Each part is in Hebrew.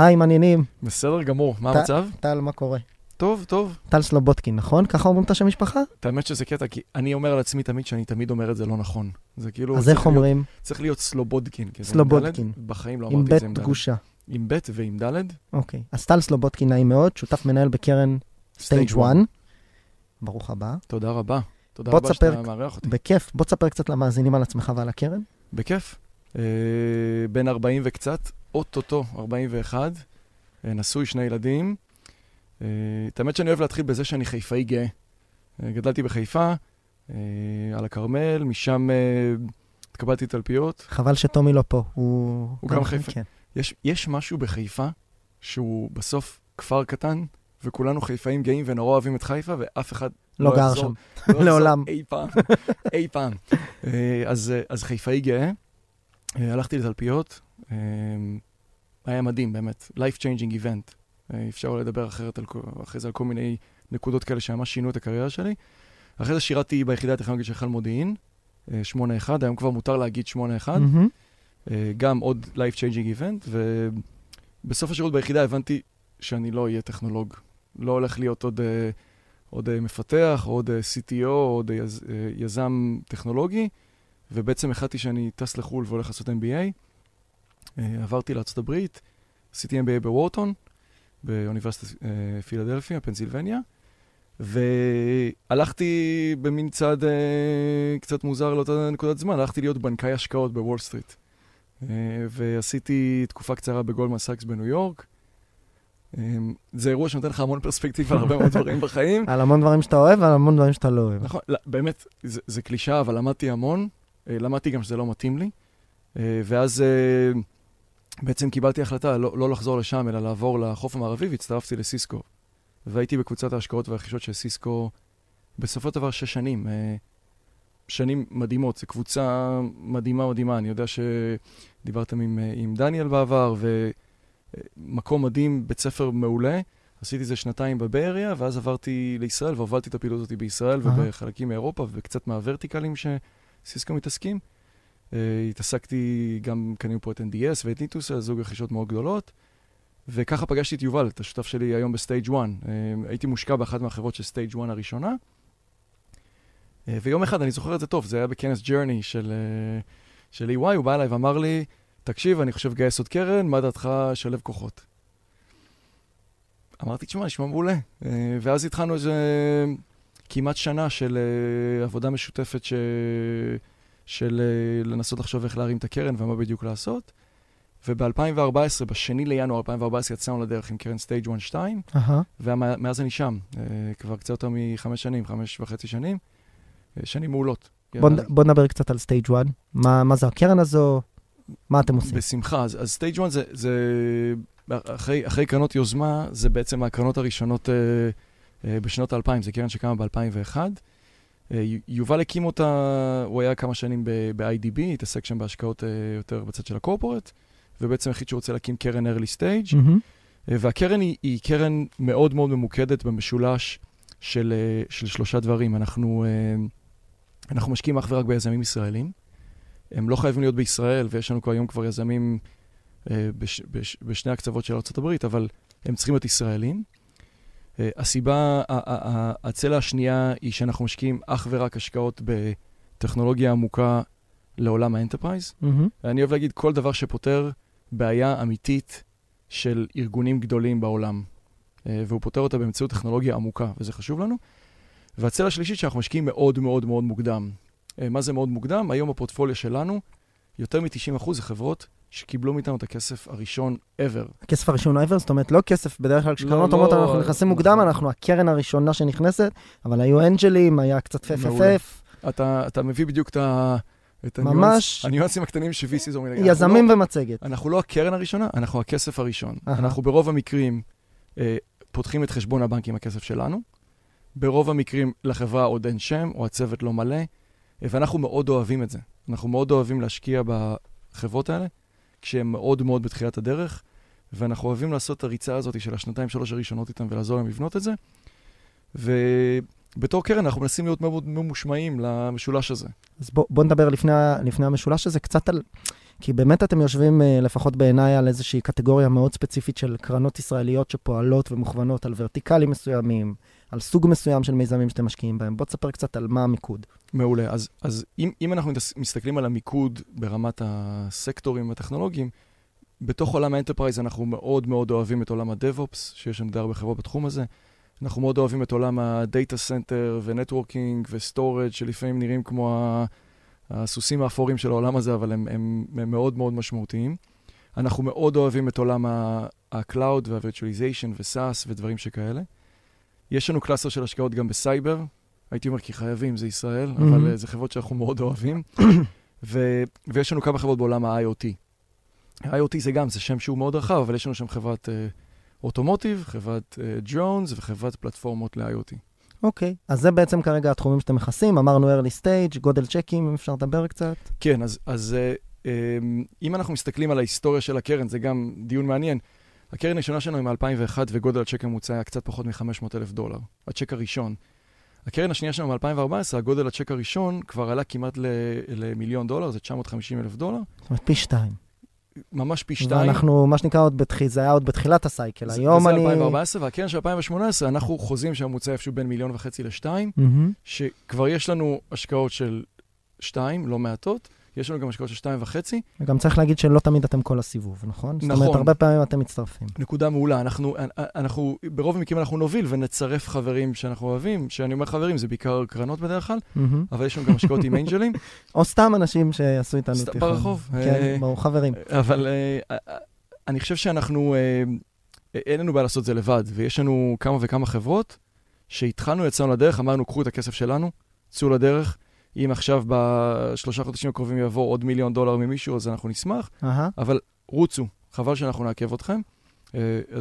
היי, מה העניינים. בסדר גמור, מה המצב? טל, מה קורה? טוב, טוב. טל סלובודקין, נכון? ככה אומרים את השם משפחה? את האמת שזה קטע, כי אני אומר על עצמי תמיד שאני תמיד אומר את זה לא נכון. זה כאילו... אז איך אומרים? צריך להיות סלובודקין. עם סלובודקין. בחיים לא עם אמרתי את זה עם דלת. דגושה. עם בית ועם דלת. אוקיי. אז טל סלובודקין, נעים מאוד, שותף מנהל בקרן Stage 1. ברוך הבא. תודה רבה. תודה רבה שאתה מארח אותי. בכיף. בוא תספר קצת למאזינים על עצמך ועל הקרן. בכיף. אה, בן 40 וקצת, אוטוטו 41, אה, נשוי, שני ילדים. אה, את האמת שאני אוהב להתחיל בזה שאני חיפאי גאה. אה, גדלתי בחיפה, על הכרמל, משם התקבלתי תלפיות. חבל שטומי לא פה. הוא... הוא גם חיפה. כן. יש, יש משהו בחיפה שהוא בסוף כפר קטן, וכולנו חיפאים גאים ונורא אוהבים את חיפה, ואף אחד לא גר יחזור- שם. לא לעולם. אי פעם, אי פעם. אז, אז חיפאי גאה, אה, הלכתי לתלפיות, אה, היה מדהים, באמת. life changing event. אה, אפשר לדבר אחרת על, אחרי זה על כל מיני נקודות כאלה שממש שינו את הקריירה שלי. אחרי זה שירתי ביחידה הטכנולוגית של חיל מודיעין, אה, 8-1, היום כבר מותר להגיד 8-1. מהמם. אה, גם עוד life changing event, ובסוף השירות ביחידה הבנתי שאני לא אהיה טכנולוג. לא הולך להיות עוד, אה, עוד אה, מפתח, עוד אה, CTO, עוד אה, יז, אה, יזם טכנולוגי, ובעצם החלטתי שאני טס לחו"ל והולך לעשות MBA. אה, עברתי לארה"ב, עשיתי MBA בוורטון, באוניברסיטת אה, פילדלפיה, פנסילבניה, והלכתי במין צעד אה, קצת מוזר לאותה נקודת זמן, הלכתי להיות בנקאי השקעות בוול סטריט. ועשיתי תקופה קצרה בגולדמן סאקס בניו יורק. זה אירוע שנותן לך המון פרספקטיבה על הרבה מאוד דברים בחיים. על המון דברים שאתה אוהב ועל המון דברים שאתה לא אוהב. נכון, לא, באמת, זה, זה קלישאה, אבל למדתי המון. אה, למדתי גם שזה לא מתאים לי. אה, ואז אה, בעצם קיבלתי החלטה לא, לא לחזור לשם, אלא לעבור לחוף המערבי, והצטרפתי לסיסקו. והייתי בקבוצת ההשקעות והרכישות של סיסקו בסופו של דבר שש שנים. שנים מדהימות, זו קבוצה מדהימה מדהימה. אני יודע שדיברתם עם, עם דניאל בעבר, ומקום מדהים, בית ספר מעולה. עשיתי זה שנתיים ב-Bay Area, ואז עברתי לישראל והובלתי את הפעילות הזאת בישראל. ובחלקים מאירופה וקצת מה verticals שסיסקו מתעסקים. אה, התעסקתי גם, קנינו פה את NDS ואת ניטוס, זוג רכישות מאוד גדולות, וככה פגשתי את יובל, את השותף שלי היום בסטייג' 1. אה, הייתי מושקע באחת מהחברות של סטייג' 1 הראשונה, אה, ויום אחד, אני זוכר את זה טוב, זה היה בכנס ג'רני של, uh, של EY, הוא בא אליי ואמר לי, תקשיב, אני חושב לגייס עוד קרן, מה דעתך שלב כוחות? אמרתי, תשמע, נשמע מעולה. אה, ואז התחלנו איזה כמעט שנה של אה, עבודה משותפת ש... של אה, לנסות לחשוב איך להרים את הקרן ומה בדיוק לעשות. וב-2014, בשני לינואר 2014, יצאנו לדרך עם קרן סטייג' 1-2, אהה. ומאז אני שם, אה, כבר קצת יותר מחמש שנים, חמש וחצי שנים, שנים מעולות. בוא בוא נדבר קצת על סטייג' 1. מה מה זה הקרן הזו? מה אתם עושים? בשמחה. אז, אז סטייג' 1 זה, זה אחרי, אחרי קרנות יוזמה, זה בעצם הקרנות הראשונות אה, בשנות ה-2000, זה קרן שקמה ב-2001. אה, יובל הקים אותה, הוא היה כמה שנים ב-IDB, התעסק שם בהשקעות אה, יותר בצד של ה corporate, ובעצם החליט שהוא רוצה להקים קרן early stage. אה, והקרן היא, היא קרן מאוד מאוד ממוקדת במשולש של, אה, של שלושה דברים. אנחנו, אה, אנחנו משקיעים אך ורק ביזמים ישראלים. הם לא חייבים להיות בישראל, ויש לנו היום כבר יזמים אה, בש, בש, בשני הקצוות של ארה"ב, אבל הם צריכים להיות ישראלים. אה, הסיבה, הצלע השנייה היא שאנחנו משקיעים אך ורק השקעות בטכנולוגיה עמוקה לעולם ה enterprise. מהמם. אני אוהב להגיד כל דבר שפותר בעיה אמיתית של ארגונים גדולים בעולם. אה, והוא פותר אותה באמצעות טכנולוגיה עמוקה, וזה חשוב לנו. והצלע השלישית שאנחנו משקיעים מאוד מאוד מאוד מוקדם. אה, מה זה מאוד מוקדם? היום בפורטפוליו שלנו, יותר מ-90% זה חברות שקיבלו מאיתנו את הכסף הראשון ever. הכסף הראשון ever, זאת אומרת, לא כסף, בדרך כלל כשקרנות לא, אומרות, לא, אנחנו נכנסים נכון. מוקדם, אנחנו הקרן הראשונה שנכנסת, אבל היו אנג'לים, היה קצת. פפפף. אתה, מביא בדיוק את, ה, את ממש- הניואנסים הקטנים ש-VCs אומרים. יזמים לא- ומצגת. אנחנו לא הקרן הראשונה, אנחנו הכסף הראשון. אהה. אנחנו ברוב המקרים אה, פותחים את חשבון הבנק עם הכסף שלנו. ברוב המקרים לחברה עוד אין שם, או הצוות לא מלא, ואנחנו מאוד אוהבים את זה. אנחנו מאוד אוהבים להשקיע בחברות האלה, כשהן מאוד מאוד בתחילת הדרך, ואנחנו אוהבים לעשות את הריצה הזאת של השנתיים, שלוש הראשונות איתם ולעזור להם לבנות את זה. ובתור קרן אנחנו מנסים להיות מאוד ממושמעים למשולש הזה. אז בוא, בוא נדבר לפני, לפני המשולש הזה קצת על... כי באמת אתם יושבים, אה, לפחות בעיניי, על איזושהי קטגוריה מאוד ספציפית של קרנות ישראליות שפועלות ומוכוונות על ורטיקלים מסוימים, על סוג מסוים של מיזמים שאתם משקיעים בהם. בוא תספר קצת על מה המיקוד. מעולה. אז, אז אם, אם אנחנו מסתכלים על המיקוד ברמת הסקטורים הטכנולוגיים, בתוך עולם ה enterprise אנחנו מאוד מאוד אוהבים את עולם ה-DevOps, שיש לנו די הרבה חברות בתחום הזה. אנחנו מאוד אוהבים את עולם ה-Data Center ו-Networking ו-Storage, שלפעמים נראים כמו ה- הסוסים האפורים של העולם הזה, אבל הם, הם, הם מאוד מאוד משמעותיים. אנחנו מאוד אוהבים את עולם ה-Cloud וה-Virtualization ו-SaaS ודברים שכאלה. יש לנו cluster של השקעות גם בסייבר, הייתי אומר כי חייבים, זה ישראל, Mhm. אבל אה, זה חברות שאנחנו מאוד אוהבים. ו- ויש לנו כמה חברות בעולם ה-IoT. ה-IoT זה גם, זה שם שהוא מאוד רחב, אבל יש לנו שם חברת automotive, חברת drones וחברת פלטפורמות ל-IoT. אוקיי, אז זה בעצם כרגע התחומים שאתם מכסים. אמרנו early stage, גודל צ'קים, אם אפשר לדבר קצת. כן, אז, אז אה, אה, אם אנחנו מסתכלים על ההיסטוריה של הקרן, זה גם דיון מעניין. הקרן הראשונה שלנו היא מ-2001 וגודל הצ'ק הממוצע היה קצת פחות מ-500 אלף דולר, הצ'ק הראשון. הקרן השנייה שלנו מ-2014, הגודל הצ'ק הראשון כבר עלה כמעט למיליון דולר, זה 950 אלף דולר, זאת אומרת, פי שתיים. ממש פי שתיים. ואנחנו, מה שנקרא, עוד בתחיל, זה היה עוד בתחילת הסייקל. זה- היום וזה אני... 2014, והקרן של 2018, אנחנו חוזים שהממוצע איפשהו בין מיליון וחצי לשתיים, מהמם. שכבר יש לנו השקעות של שתיים, לא מעטות, יש לנו גם השקעות של שתיים וחצי. וגם צריך להגיד שלא תמיד אתם כל הסיבוב, נכון? זאת אומרת, נכון. הרבה פעמים אתם מצטרפים. נקודה מעולה, אנחנו, אנחנו, ברוב המקרים אנחנו נוביל ונצרף חברים שאנחנו אוהבים, שאני אומר חברים, זה בעיקר קרנות בדרך כלל, מהמם. אבל יש לנו גם השקעות עם אנג'לים, או סתם אנשים שעשו איתנו סתם תיכון. ברחוב, כן, אה, ברור, חברים. אבל אה, אה, אני חושב שאנחנו, אה, אין לנו בעיה לעשות את זה לבד, ויש לנו כמה וכמה חברות שהתחלנו, יצאנו לדרך, אמרנו, קחו את הכסף שלנו, צאו לדרך. אם עכשיו בשלושה חודשים הקרובים יבוא עוד מיליון דולר ממישהו, אז אנחנו נשמח, אהה. אבל רוצו, חבל שאנחנו נעכב אתכם, אה,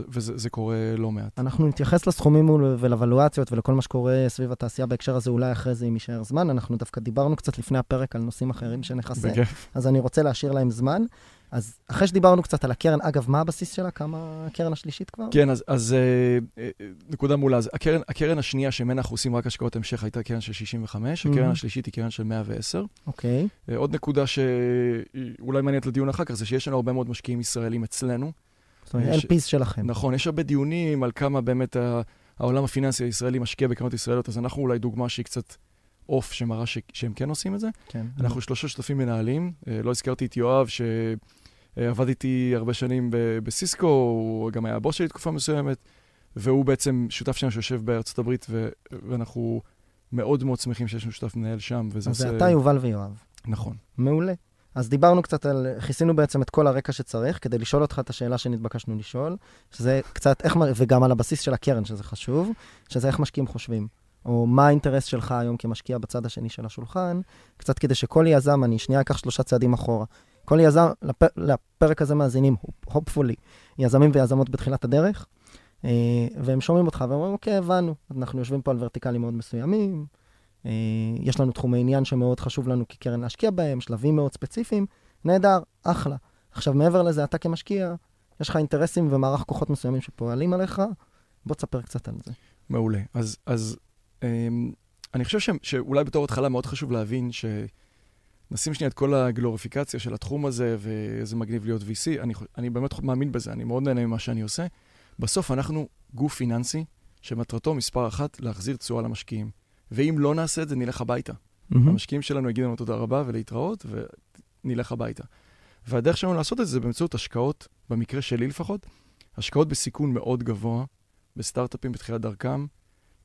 וזה זה קורה לא מעט. אנחנו נתייחס לסכומים ול- ולוולואציות ולכל מה שקורה סביב התעשייה בהקשר הזה, אולי אחרי זה אם יישאר זמן. אנחנו דווקא דיברנו קצת לפני הפרק על נושאים אחרים שנכסה, בכיף. אז אני רוצה להשאיר להם זמן. אז אחרי שדיברנו קצת על הקרן, אגב, מה הבסיס שלה? כמה הקרן השלישית כבר? כן, אז, אז אה, אה, נקודה מעולה. אז הקרן, הקרן השנייה שממנה אנחנו עושים רק השקעות המשך הייתה קרן של 65, הקרן Mhm. השלישית היא קרן של 110. אוקיי. אה, עוד נקודה שאולי מעניינת לדיון אחר כך, זה שיש לנו הרבה מאוד משקיעים ישראלים אצלנו. זאת אומרת, LPs שלכם. נכון, יש הרבה דיונים על כמה באמת העולם הפיננסי הישראלי משקיע בקרנות ישראליות, אז אנחנו אולי דוגמה שהיא קצת אוף, שמראה ש- שהם כן עושים את זה. כן. אנחנו שלושה שותפים מנהלים, אה, לא הזכרתי את יואב, שעבד איתי הרבה שנים ב- בסיסקו, הוא גם היה הבוס שלי תקופה מסוימת, והוא בעצם שותף שלנו שיושב בארצות הברית, ו- ואנחנו מאוד מאוד שמחים שיש לנו שותף מנהל שם, וזה אז זה אתה, יובל ויואב. נכון. מעולה. אז דיברנו קצת על, כיסינו בעצם את כל הרקע שצריך, כדי לשאול אותך את השאלה שנתבקשנו לשאול, שזה קצת איך, וגם על הבסיס של הקרן, שזה חשוב, שזה איך משקיעים חושבים. או מה האינטרס שלך היום כמשקיע בצד השני של השולחן, קצת כדי שכל יזם, אני שנייה אקח שלושה צעדים אחורה. כל יזם, לפ, לפרק הזה מאזינים, hopefully, יזמים ויזמות בתחילת הדרך, אה, והם שומעים אותך ואומרים, אוקיי, הבנו, אנחנו יושבים פה על ורטיקלים מאוד מסוימים, אה, יש לנו תחומי עניין שמאוד חשוב לנו כקרן להשקיע בהם, שלבים מאוד ספציפיים, נהדר, אחלה. עכשיו, מעבר לזה, אתה כמשקיע, יש לך אינטרסים ומערך כוחות מסוימים שפועלים עליך, בוא תספר קצת על זה. מעולה. אז, אז אני חושב ש, שאולי בתור התחלה מאוד חשוב להבין ש... נשים שנייה את כל הגלוריפיקציה של התחום הזה, ואיזה מגניב להיות VC. אני, אני באמת מאמין בזה, אני מאוד נהנה ממה שאני עושה. בסוף אנחנו גוף פיננסי שמטרתו מספר אחת, להחזיר תשואה למשקיעים. ואם לא נעשה את זה, נלך הביתה. המשקיעים שלנו יגידו לנו תודה רבה ולהתראות, ונלך הביתה. והדרך שלנו לעשות את זה זה באמצעות השקעות, במקרה שלי לפחות, השקעות בסיכון מאוד גבוה, בסטארט-אפים בתחילת דרכם,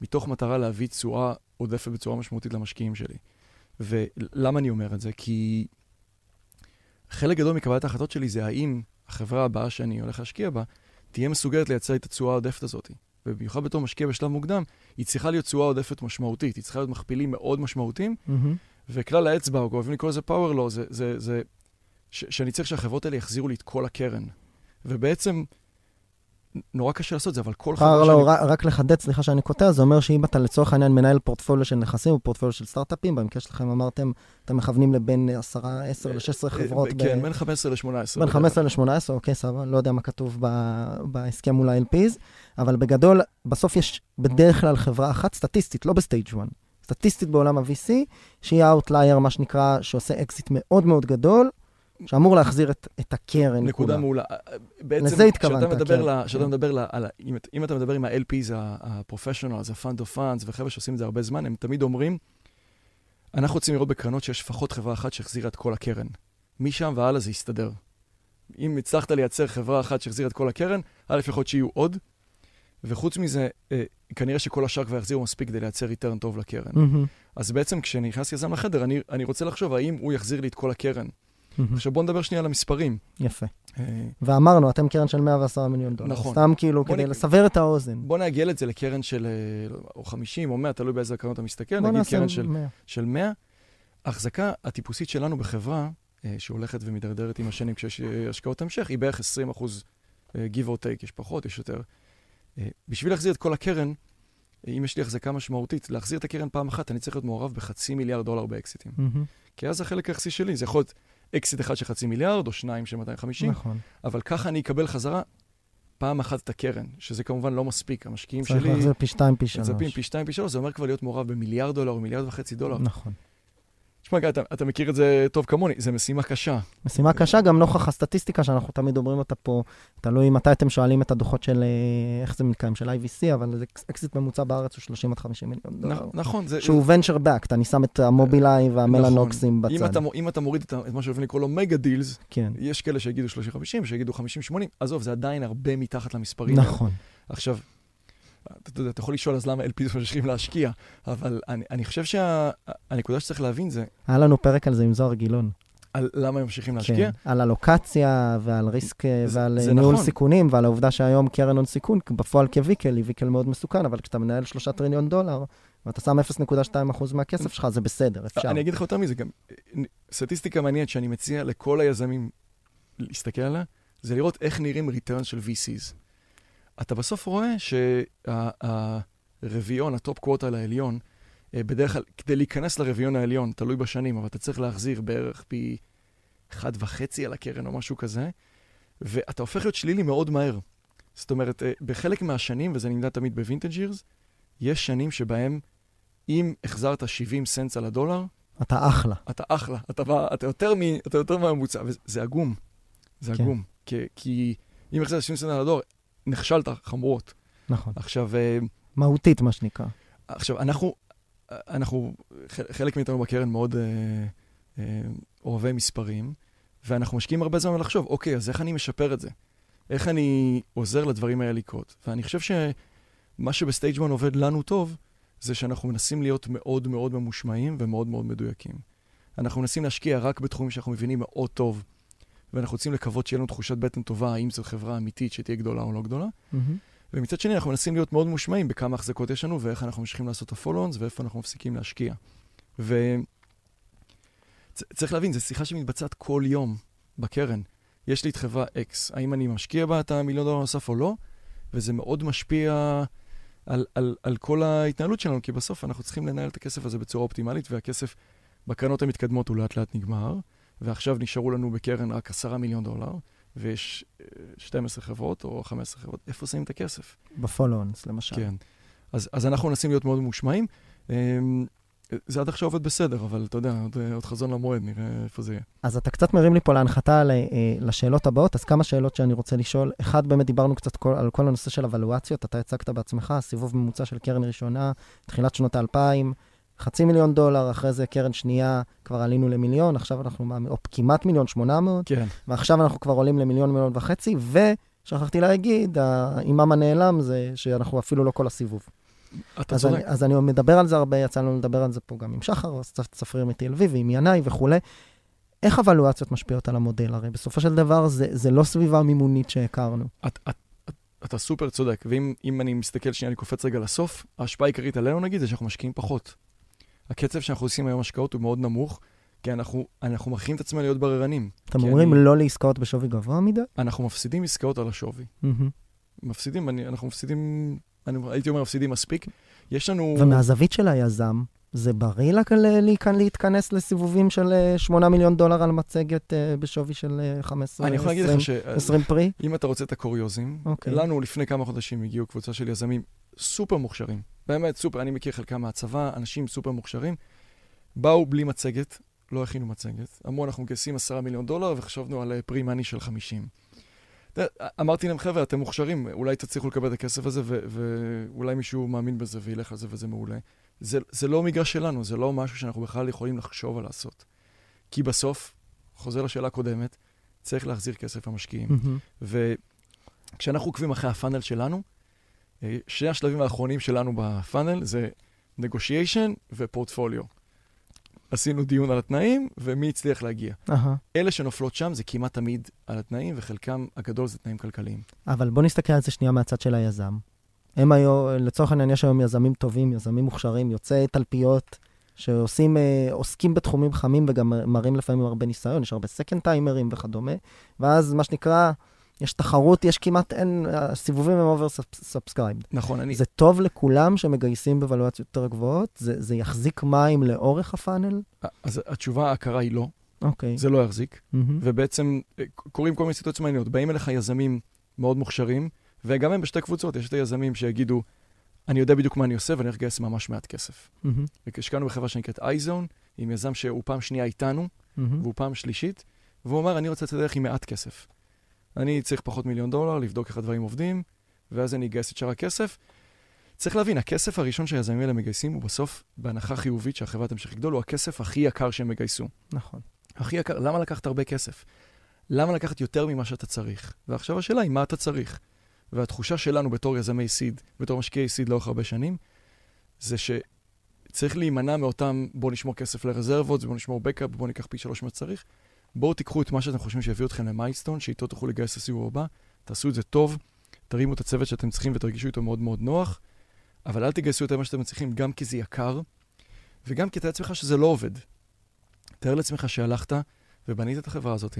מתוך מטרה להביא תשואה עודפת בצורה משמעותית למשקיעים שלי. ולמה אני אומר את זה? כי חלק גדול מקבלת ההחלטות שלי זה האם החברה הבאה שאני הולך להשקיע בה, תהיה מסוגלת לייצר את התשואה העודפת הזאת. ובמיוחד בתור משקיע בשלב מוקדם, היא צריכה להיות תשואה עודפת משמעותית, היא צריכה להיות מכפילים מאוד משמעותיים, מהמם. וכלל האצבע, או אוהבים לקרוא לזה power law, זה, זה, זה ש, שאני צריך שהחברות האלה יחזירו לי את כל הקרן. ובעצם, נורא קשה לעשות את זה, אבל כל פער חברה לא, שאני... רק- רק לחדד, סליחה שאני קוטע, זה אומר שאם אתה לצורך העניין מנהל פורטפוליו של נכסים או פורטפוליו של סטארט-אפים, במקרה שלכם אמרתם, אתם מכוונים לבין 10, 10 ל-16 חברות. ב- כן, בין 15 ל-18. בין 15 ל-18, אוקיי, סבבה, לא יודע מה כתוב ב- בהסכם מול ה-LPs, אבל בגדול, בסוף יש בדרך כלל חברה אחת, סטטיסטית, לא בסטייג' 1, סטטיסטית בעולם ה-VC, שהיא ה outlier, מה שנקרא, שעושה אקזיט מאוד מאוד גדול, שאמור להחזיר את, את הקרן נקודה. מעולה. בעצם, לזה התכוונת, כן. ל- כשאתה כן. מדבר ל- על. אם, אם אתה מדבר עם ה-LPs, ה-professionals, ה-fund of funds, וחבר'ה שעושים את זה הרבה זמן, הם תמיד אומרים, אנחנו רוצים לראות בקרנות שיש לפחות חברה אחת שהחזירה את כל הקרן. משם והלאה זה יסתדר. אם הצלחת לייצר חברה אחת שהחזירה את כל הקרן, א', יכול להיות שיהיו עוד, וחוץ מזה, אה, כנראה שכל השאר כבר יחזירו מספיק כדי לייצר ריטרן טוב לקרן. מהמם, אז בעצם כשנכנס יזם לחדר, אני, אני רוצה לחשוב האם הוא יחזיר לי את כל הקרן. מהמם. עכשיו בואו נדבר שנייה על המספרים. יפה. אה, ואמרנו, אתם קרן של 110 מיליון דולר. נכון. סתם כאילו, כדי נ- לסבר את האוזן. בוא נעגל את זה לקרן של אה, לא, או 50 או 100, תלוי באיזה קרנות אתה מסתכל, נגיד נעשה קרן של, 100. של 100. ההחזקה הטיפוסית שלנו בחברה, אה, שהולכת ומידרדרת עם השנים כשיש השקעות המשך, היא בערך 20 אחוז give or take, יש פחות, יש יותר. בשביל להחזיר את כל הקרן, אם יש לי החזקה משמעותית, להחזיר את הקרן פעם אחת, אני צריך להיות מעורב בחצי מיליארד דולר באקזיטים. מהמם, כי אז החלק היחסי שלי, זה יכול להיות אקזיט אחד של חצי מיליארד, או שניים של 250, נכון. אבל ככה אני אקבל חזרה פעם אחת את הקרן, שזה כמובן לא מספיק. המשקיעים צריך שלי להחזיר פי 2, פי 3. מצפים פי שתיים, פי שלוש, זה אומר כבר להיות מעורב במיליארד דולר או מיליארד וחצי דולר. נכון. תשמע, אתה, אתה מכיר את זה טוב כמוני, זו משימה קשה. משימה קשה, גם נוכח הסטטיסטיקה שאנחנו תמיד אומרים אותה פה, תלוי מתי אתם שואלים את הדוחות של, אה, איך זה מתקיים, של IVC, אבל זה אקזיט ממוצע בארץ הוא 30 עד 50 מיליון דולר. נכ- נכון, זה... שהוא venture backed, אני שם את המובילאיים והמלאנוקסים נכון. אם בצד. אתה, מ- אם אתה מוריד את, מה שאוהבים לקרוא לו mega deals, כן, יש כאלה שיגידו 30-50, שיגידו 50-80, עזוב, זה עדיין הרבה מתחת למספרים. נכון. עכשיו, אתה, יודע, אתה יכול לשאול אז למה LPs ממשיכים להשקיע, אבל אני, אני חושב שהנקודה שצריך להבין זה היה לנו פרק על זה עם זוהר גילון. על למה הם ממשיכים להשקיע. כן, על הלוקציה ועל ריסק אה, זה- ועל זה אה, ניהול נכון. סיכונים ועל העובדה שהיום קרן הון סיכון, בפועל כוויקל, היא ויקל מאוד מסוכן, אבל כשאתה מנהל שלושה טריליון דולר, ואתה שם 0.2% מהכסף שלך, זה בסדר, אפשר. אני אגיד לך יותר מזה, גם אה, סטטיסטיקה מעניינת שאני מציע לכל היזמים להסתכל עליה, זה לראות איך נראים ריטרן של VCs. אתה בסוף רואה שהרביעון, ה top quartile העליון, אה, בדרך כלל, כדי להיכנס לרביעון העליון, תלוי בשנים, אבל אתה צריך להחזיר בערך פי אחד וחצי על הקרן או משהו כזה, ואתה הופך להיות שלילי מאוד מהר. זאת אומרת, אה, בחלק מהשנים, וזה נמדד תמיד ב vintage years, יש שנים שבהם אם החזרת 70 cents על הדולר, אתה אחלה. אתה אחלה, אתה, בא, אתה, יותר, מ, אתה יותר מהממוצע, וזה עגום. זה כן. עגום. כי, כי אם החזרת 70 סנט על הדולר, נכשלת חמורות. נכון. עכשיו, אה, מהותית, מה שנקרא. עכשיו, אנחנו, אנחנו, חלק מאיתנו בקרן מאוד אה, אה, אוהבי מספרים, ואנחנו משקיעים הרבה זמן לחשוב, אוקיי, אז איך אני משפר את זה? איך אני עוזר לדברים האלה לקרות? ואני חושב שמה שבסטייג' 1 עובד לנו טוב, זה שאנחנו מנסים להיות מאוד מאוד ממושמעים ומאוד מאוד מדויקים. אנחנו מנסים להשקיע רק בתחומים שאנחנו מבינים מאוד טוב, ואנחנו רוצים לקוות שיהיה לנו תחושת בטן טובה, האם זו חברה אמיתית שתהיה גדולה או לא גדולה. מהמם. ומצד שני, אנחנו מנסים להיות מאוד מושמעים בכמה החזקות יש לנו, ואיך אנחנו ממשיכים לעשות את הפולו-אונס, ואיפה אנחנו מפסיקים להשקיע. וצריך להבין, זו שיחה שמתבצעת כל יום בקרן. יש לי את חברה X, האם אני משקיע בה את המיליון דולר נוסף או לא? וזה מאוד משפיע על, על, על כל ההתנהלות שלנו, כי בסוף אנחנו צריכים לנהל את הכסף הזה בצורה אופטימלית, והכסף בקרנות המתקדמות הוא לאט לאט נגמר, ועכשיו נשארו לנו בקרן רק עשרה מיליון דולר, ויש אה, 12 חברות או 15 חברות, איפה שמים את הכסף? בפולו-אונס, למשל. כן. אז, אז אנחנו מנסים להיות מאוד ממושמעים. אמ, זה עד עכשיו עובד בסדר, אבל אתה יודע, עוד, עוד חזון למועד, נראה איפה זה יהיה. אז אתה קצת מרים לי פה להנחתה ל- אה, לשאלות הבאות, אז כמה שאלות שאני רוצה לשאול. אחד, באמת דיברנו קצת כל, על כל הנושא של אבלואציות, אתה הצגת בעצמך, סיבוב ממוצע של קרן ראשונה, תחילת שנות האלפיים, חצי מיליון דולר, אחרי זה קרן שנייה, כבר עלינו למיליון, עכשיו אנחנו, או כמעט מיליון שמונה מאות, כן. ועכשיו אנחנו כבר עולים למיליון, מיליון וחצי, ושכחתי להגיד, האימאם הנעלם זה שאנחנו אפילו לא כל הסיבוב. אתה אז צודק. אני, אז אני מדבר על זה הרבה, יצא לנו לדבר על זה פה גם עם שחר, צפריר מ-TLV ועם ינאי וכולי. איך אבלואציות משפיעות על המודל? הרי בסופו של דבר זה, זה לא סביבה מימונית שהכרנו. את, את, את, אתה סופר צודק, ואם אם אני מסתכל שנייה, אני קופץ רגע לסוף, ההשפעה העיקרית עלינו נגיד זה שאנחנו משקיעים פחות. הקצב שאנחנו עושים היום השקעות הוא מאוד נמוך, כי אנחנו, אנחנו מכינים את עצמנו להיות בררנים. אתם אומרים אני- לא לעסקאות בשווי גבוה מדי? אנחנו מפסידים עסקאות על השווי. מהמם. מפסידים, אני, אנחנו מפסידים, אני הייתי אומר מפסידים מספיק. יש לנו... ומהזווית של היזם, זה בריא לה להיכנ- להתכנס לסיבובים של אה, 8 מיליון דולר על מצגת אה, בשווי של אה, 15, אני יכול להגיד 20, לך ש... 20 פרי? אם אתה רוצה את הקוריוזים, אוקיי. לנו לפני כמה חודשים הגיעו קבוצה של יזמים סופר מוכשרים. באמת סופר, אני מכיר חלקם מהצבא, אנשים סופר מוכשרים. באו בלי מצגת, לא הכינו מצגת. אמרו, אנחנו מגייסים 10 מיליון דולר וחשבנו על פרי מאני של 50. אתה יודע, אמרתי להם, חבר'ה, אתם מוכשרים, אולי תצליחו לקבל את הכסף הזה, ואולי מישהו מאמין בזה וילך על זה וזה מעולה. זה, זה לא מגרש שלנו, זה לא משהו שאנחנו בכלל יכולים לחשוב על לעשות. כי בסוף, חוזר לשאלה הקודמת, צריך להחזיר כסף למשקיעים. מהמם. וכשאנחנו עוקבים אחרי הפאנל שלנו, אה, שני השלבים האחרונים שלנו בפאנל זה negotiation ופורטפוליו. עשינו דיון על התנאים ומי הצליח להגיע. אהה. אלה שנופלות שם זה כמעט תמיד על התנאים, וחלקם הגדול זה תנאים כלכליים. אבל בוא נסתכל על זה שנייה מהצד של היזם. הם היום, לצורך העניין, יש היום יזמים טובים, יזמים מוכשרים, יוצאי תלפיות, שעושים, אה, עוסקים בתחומים חמים וגם מראים לפעמים הרבה ניסיון, יש הרבה second timerים וכדומה, ואז מה שנקרא, יש תחרות, יש כמעט אין, הסיבובים הם oversubscribed. נכון, אני... זה טוב לכולם שמגייסים ב valuationות יותר גבוהות? זה, זה יחזיק מים לאורך הפאנל? אז התשובה הקרה היא לא, אוקיי. זה לא יחזיק. מהמם. ובעצם אה, קורים כל מיני סיטואציות מעניינות. באים אליך יזמים מאוד מוכשרים, וגם הם בשתי קבוצות. יש את היזמים שיגידו, אני יודע בדיוק מה אני עושה ואני הולך לגייס ממש מעט כסף. מהמם. השקענו בחברה שנקראת אייזון, עם יזם שהוא פעם שנייה איתנו, מהמם. והוא פעם שלישית, והוא אמר, אני רוצה לצאת לדרך עם מעט כסף. אני צריך פחות מיליון דולר, לבדוק איך הדברים עובדים, ואז אני אגייס את שאר הכסף. צריך להבין, הכסף הראשון שהיזמים האלה מגייסים הוא בסוף, בהנחה חיובית שהחברה תמשיך לגדול, הוא הכסף הכי יקר שהם יגייסו. נכון. הכי יקר, למה לקחת הרבה כסף? למה לקחת יותר ממה שאתה צריך? ועכשיו השאלה היא, מה אתה צריך? והתחושה שלנו בתור יזמי סיד, בתור משקיעי סיד לאורך הרבה שנים, זה שצריך להימנע מאותם, בואו נשמור כסף לרזרבות, בואו נשמור בקאפ, בואו ניקח פי שלוש מה שצריך. בואו תיקחו את מה שאתם חושבים שיביא אתכם למיילסטון, שאיתו תוכלו לגייס לסיבוב הבא, תעשו את זה טוב, תרימו את הצוות שאתם צריכים ותרגישו איתו מאוד מאוד נוח, אבל אל תגייסו יותר ממה שאתם צריכים, גם כי זה יקר, וגם כי תאר לעצמך שזה לא עובד. תאר לעצמך שהלכת ובנית את החברה הזאת,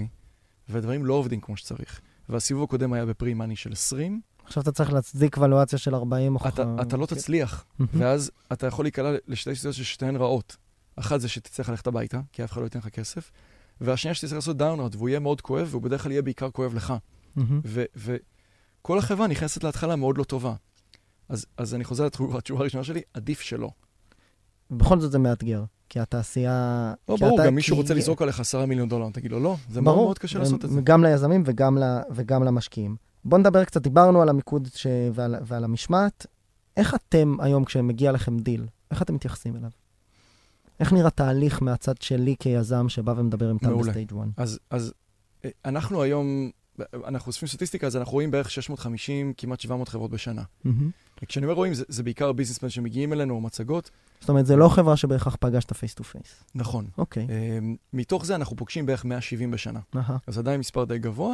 והדברים לא עובדים כמו שצריך. והסיבוב הקודם היה בפרי מאני של 20, עכשיו אתה צריך להצדיק ולואציה של 40 או... אתה, אתה לא תצליח, מהמם. ואז אתה יכול להיקלע לשתי סיטואציות ששתיהן רעות. אחת זה שתצטרך ללכת הביתה, כי אף אחד לא ייתן לך כסף, והשנייה שתצטרך לעשות דאונרד, והוא יהיה מאוד כואב, והוא בדרך כלל יהיה בעיקר כואב לך. וכל החברה נכנסת להתחלה מאוד לא טובה. אז, אז אני חוזר לתשובה הראשונה שלי, עדיף שלא. בכל זאת זה מאתגר, כי התעשייה... לא, כי ברור, אתה- גם מישהו רוצה לזרוק עליך עשרה מיליון דולר, תגיד לו, לא, זה מאוד ברור, מאוד קשה לעשות את זה. גם ליזמים וגם, ל, וגם למשקיעים. בואו נדבר קצת, דיברנו על המיקוד ש... ועל, ועל המשמעת. איך אתם היום, כשמגיע לכם דיל, איך אתם מתייחסים אליו? איך נראה תהליך מהצד שלי כיזם שבא ומדבר עם טל. בסטייג' 1? אז, אז אה, אנחנו היום, אנחנו אוספים סטטיסטיקה, אז אנחנו רואים בערך 650, כמעט 700 חברות בשנה. כשאני אומר רואים, זה, זה בעיקר business plan שמגיעים אלינו, או מצגות. זאת אומרת, זה לא חברה שבהכרח פגשת face to face. נכון. אוקיי. אה, מתוך זה אנחנו פוגשים בערך 170 בשנה. אהה. אז עדיין מספר די גבוה,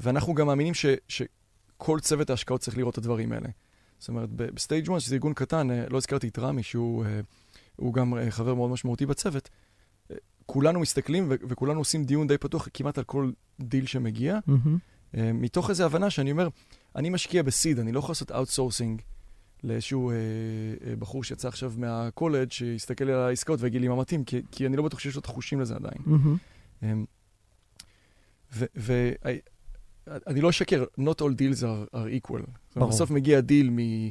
ואנחנו גם מאמינים ש, שכל צוות ההשקעות צריך לראות את הדברים האלה. זאת אומרת, בסטייג' 1, שזה ארגון קטן, אה, לא הזכרתי את רמי, שהוא הוא גם אה, חבר מאוד משמעותי בצוות, כולנו מסתכלים ו- וכולנו עושים דיון די פתוח כמעט על כל דיל שמגיע, מהמם. אה, מתוך איזו הבנה שאני אומר, אני משקיע ב seed, אני לא יכול לעשות outsourcing לאיזשהו אה, אה, בחור שיצא עכשיו מהקולג' שיסתכל על העסקאות ויגיד לי מה מתאים, כי, כי אני לא בטוח שיש לו את החושים לזה עדיין. מהמם. אמ, ואני לא אשקר, not all deals are, are equal. ברור. בסוף מגיע דיל מ-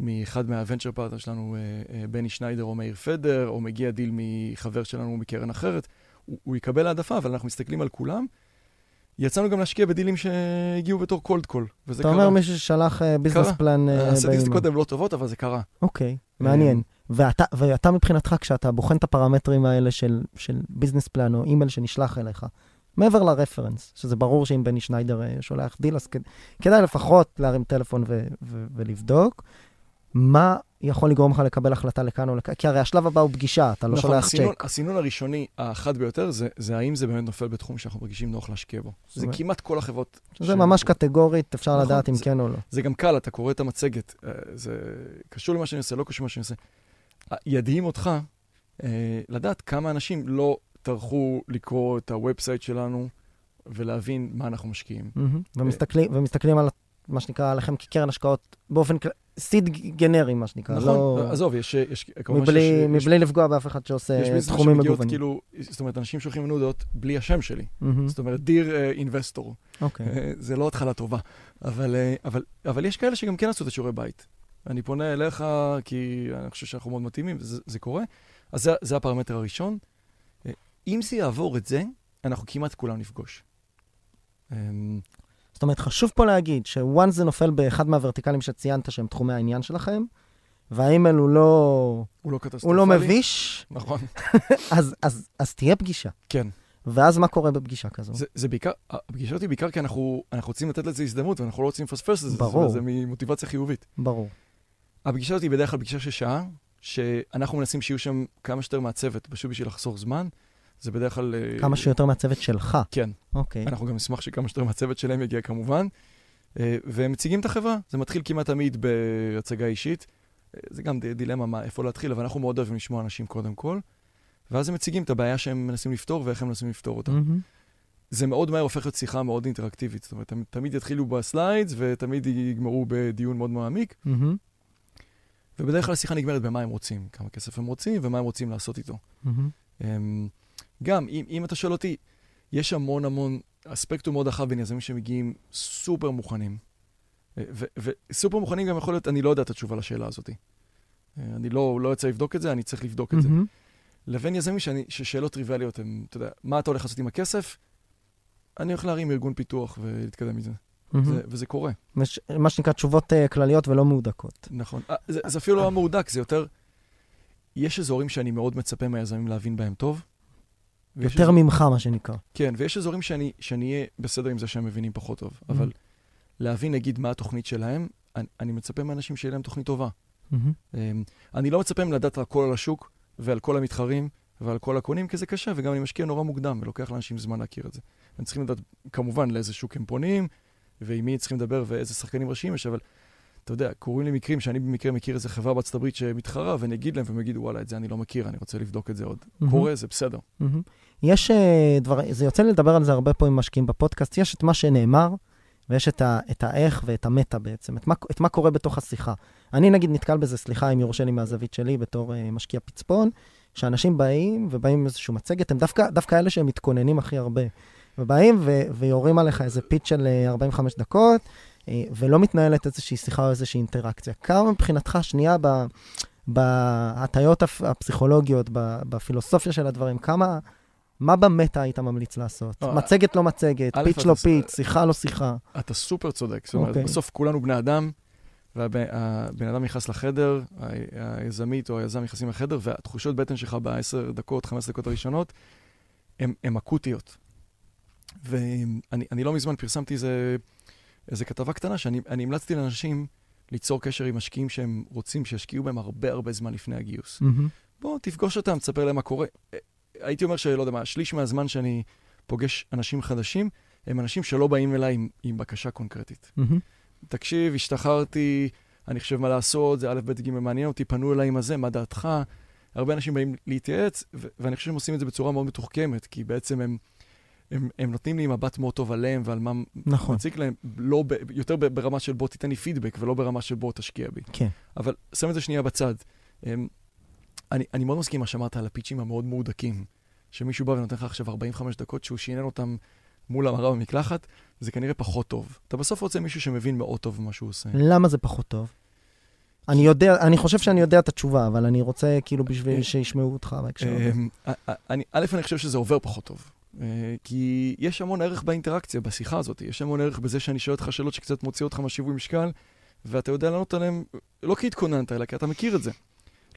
מאחד מה venture partner שלנו, אה, אה, בני שניידר או מאיר פדר, או מגיע דיל מחבר שלנו מקרן אחרת, הוא, הוא יקבל העדפה, אבל אנחנו מסתכלים על כולם. יצאנו גם להשקיע בדילים שהגיעו בתור cold call, וזה אתה קרה. אומר מישהו ששלח business קרה. plan אה, הסטטיסטיקות. הן לא טובות, אבל זה קרה. אוקיי, מעניין. ואתה, ואתה מבחינתך, כשאתה בוחן את הפרמטרים האלה של, של business plan או אימייל שנשלח אליך, מעבר לרפרנס, שזה ברור שאם בני שניידר אה, שולח דיל, אז כד- כדאי לפחות להרים טלפון ו- ו- ולבדוק, מה יכול לגרום לך לקבל החלטה לכאן או לכאן, כי הרי השלב הבא הוא פגישה, אתה לא נכון, שולח הסינון, צ'ק. הסינון הראשוני, החד ביותר, זה, זה האם זה באמת נופל בתחום שאנחנו מרגישים נוח להשקיע בו. זה אומרת- כמעט כל החברות. שזה ש- ממש קטגורית, אפשר נכון, לדעת אם זה- כן או לא. זה גם קל, אתה קורא את המצגת, אה, זה קשור למה שאני עושה, לא קשור למה שאני עושה. ידהים אותך אה, לדעת כמה אנשים לא טרחו לקרוא את ה website שלנו ולהבין מה אנחנו משקיעים. מהמם. ומסתכלים, ומסתכלים על מה שנקרא עליכם כקרן השקעות באופן כללי, seed גנרי, מה שנקרא. נכון, לא... עזוב, יש, יש, כמובן מבלי, שיש, יש, מבלי לפגוע באף אחד שעושה יש ביזנס תחומים שמגיעות מגוונים. כאילו, זאת אומרת, אנשים שולחים לנו הודעות בלי השם שלי. מהמם. זאת אומרת, דיר אינבסטור. אוקיי. אה, זה לא התחלה טובה. אבל, אה, אבל, אבל יש כאלה שגם כן עשו את השיעורי בית. אני פונה אליך כי אני חושב שאנחנו מאוד מתאימים, וזה זה קורה. אז זה, זה הפרמטר הראשון. אה, אם זה יעבור את זה, אנחנו כמעט כולם נפגוש. זאת אומרת, חשוב פה להגיד ש-once זה נופל באחד מהוורטיקלים שציינת שהם תחומי העניין שלכם, והאימייל הוא לא, הוא לא קטסטרופלי. הוא לא מביש, נכון, אז, אז, אז תהיה פגישה. כן. ואז מה קורה בפגישה כזו? זה, זה בעיקר, הפגישה אותי בעיקר כי אנחנו, אנחנו רוצים לתת לזה הזדמנות, ואנחנו לא רוצים לפספס את זה. ברור. זה ממוטיבציה חיובית. ברור. הפגישה אותי היא בדרך כלל פגישה של שעה, שאנחנו מנסים שיהיו שם כמה שיותר מהצוות, פשוט בשביל לחסוך זמן. זה בדרך כלל... אה, כמה שיותר מהצוות שלך. כן. אוקיי. אנחנו גם נשמח שכמה שיותר מהצוות שלהם יגיע כמובן. אה, והם מציגים את החברה. זה מתחיל כמעט תמיד בהצגה אישית. אה, זה גם דילמה מה, איפה להתחיל, אבל אנחנו מאוד אוהבים לשמוע אנשים קודם כל. ואז הם מציגים את הבעיה שהם מנסים לפתור ואיך הם מנסים לפתור אותה. מהמם. זה מאוד מהר הופך להיות שיחה מאוד אינטראקטיבית. זאת אומרת, תמיד יתחילו בסליידס ותמיד יגמרו בדיון מאוד מעמיק. מהמם. ובדרך כלל השיחה נגמרת במה הם רוצים, כמה כסף הם רוצים ומה הם רוצים לעשות איתו. אמ, גם, אם, אם אתה שואל אותי, יש המון המון, הספקטרום מאוד רחב בין יזמים שמגיעים סופר מוכנים. אה, וסופר מוכנים גם יכול להיות, אני לא יודע את התשובה לשאלה הזאת. אה, אני לא, לא יוצא לבדוק את זה, אני צריך לבדוק את זה. לבין יזמים שאני, ששאלות טריוויאליות הן, אתה יודע, מה אתה הולך לעשות עם הכסף? אני הולך להרים ארגון פיתוח ולהתקדם מזה. מהמם. זה, וזה קורה, מש- מה שנקרא תשובות אה, כלליות ולא מהודקות. נכון. זה, זה אפילו לא מהודק, זה יותר... יש אזורים שאני מאוד מצפה מהיזמים להבין בהם טוב. יותר ממך, מה שנקרא. כן, ויש אזורים שאני, אהיה בסדר עם זה שהם מבינים פחות טוב, Mm-hmm. אבל להבין, נגיד, מה התוכנית שלהם, אני, אני מצפה מאנשים שיהיה להם תוכנית טובה. מהמם. אמ, אני לא מצפה מהם לדעת הכל על השוק ועל כל המתחרים ועל כל הקונים, כי זה קשה, וגם אני משקיע נורא מוקדם, ולוקח לאנשים זמן להכיר את זה. הם צריכים לדעת, כמובן, לאיזה שוק הם פונים, ועם מי צריכים לדבר ואיזה שחקנים ראשיים יש, אבל אתה יודע, קורים לי מקרים שאני במקרה מכיר איזה חברה בארצות הברית שמתחרה, ואני אגיד להם, והם יגידו, וואלה, את זה אני לא מכיר, אני רוצה לבדוק את זה עוד. מהמם. קורה, זה בסדר. מהמם. יש אה, דבר, זה יוצא לי לדבר על זה הרבה פה עם משקיעים בפודקאסט, יש את מה שנאמר, ויש את, ה, את האיך ואת המטה בעצם, את מה, את מה קורה בתוך השיחה. אני נגיד נתקל בזה, סליחה אם יורשה לי מהזווית שלי בתור אה, משקיע פצפון, שאנשים באים ובאים עם איזושהי מצגת, הם דווקא, דווקא אלה שהם מתכוננים הכי הרבה. ובאים ו, ויורים עליך איזה פיץ של אה, 45 דקות, אה, ולא מתנהלת איזושהי שיחה או איזושהי אינטראקציה. כמה מבחינתך, שנייה, ב... בהטיות הפ- הפסיכולוגיות, בפילוסופיה של הדברים, כמה, מה במטה היית ממליץ לעשות? אה, מצגת לא מצגת, פיץ' לא פיץ', שיחה לא שיחה. אתה סופר צודק. זאת אומרת, אוקיי. בסוף כולנו בני אדם, והבן אדם נכנס לחדר, היזמית או היזם נכנסים לחדר, והתחושות בטן שלך בעשר דקות, חמש דקות הראשונות, הן אקוטיות. ואני אני לא מזמן פרסמתי איזה, איזה כתבה קטנה, שאני אני המלצתי לאנשים ליצור קשר עם משקיעים שהם רוצים שישקיעו בהם הרבה הרבה זמן לפני הגיוס. מהמם. בוא, תפגוש אותם, תספר להם מה קורה. אה, הייתי אומר שלא יודע מה, שליש מהזמן שאני פוגש אנשים חדשים, הם אנשים שלא באים אליי עם, עם בקשה קונקרטית. מהמם. תקשיב, השתחררתי, אני חושב מה לעשות, זה א', ב', ג', מעניין אותי, פנו אליי עם הזה, מה דעתך? הרבה אנשים באים להתייעץ, ו- ואני חושב שהם עושים את זה בצורה מאוד מתוחכמת, כי בעצם הם, הם, הם נותנים לי מבט מאוד טוב עליהם ועל מה נכון, מציק להם, לא ב, יותר ברמה של בוא תיתן לי פידבק, ולא ברמה של בוא תשקיע בי. כן. אבל שם את זה שנייה בצד. אמ, אני, אני מאוד מסכים מה שאמרת על הפיצ'ים המאוד מהודקים, שמישהו בא ונותן לך עכשיו 45 דקות שהוא שינן אותם מול המראה במקלחת, זה כנראה פחות טוב. אתה בסוף רוצה מישהו שמבין מאוד טוב מה שהוא עושה. למה זה פחות טוב? אני יודע, אני חושב שאני יודע את התשובה, אבל אני רוצה כאילו בשביל אה, שישמעו אותך בהקשר הזה. אמ, א- א- אני- א', אני חושב שזה עובר פחות טוב. אה, כי יש המון ערך באינטראקציה, בשיחה הזאת. יש המון ערך בזה שאני שואל אותך שאלות שקצת מוציא אותך מהשיווי משקל, ואתה יודע לענות עליהן, לא כי התכוננת, אלא כי אתה מכיר את זה.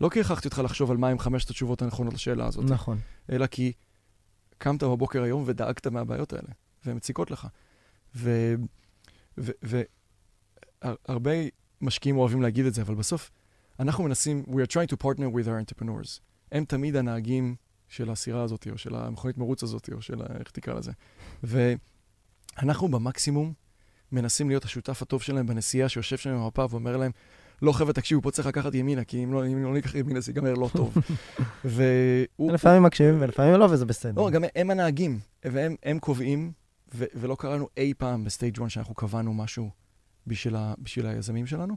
לא כי הכרחתי אותך לחשוב על מהם חמשת התשובות הנכונות לשאלה הזאת, נכון. אלא כי קמת בבוקר היום ודאגת מהבעיות האלה, והן מציקות לך. והרבה משקיעים אוהבים להגיד את זה, אבל בסוף אנחנו מנסים, we are trying to partner with our entrepreneurs. הם תמיד הנהגים של הסירה הזאת, או של המכונית מרוץ הזאת, או של איך תקרא לזה. ואנחנו במקסימום מנסים להיות השותף הטוב שלהם בנסיעה, שיושב שם עם המפה ואומר להם, לא, חבר'ה, תקשיבו, פה צריך לקחת ימינה, כי אם לא, אם לא ניקח ימינה זה ייגמר לא טוב. והוא... לפעמים מקשיבים ולפעמים לא, וזה בסדר. לא, גם הם הנהגים, והם הם קובעים, ו- ולא קראנו אי פעם בסטייג' 1 שאנחנו קבענו משהו בשביל, ה- בשביל היזמים שלנו.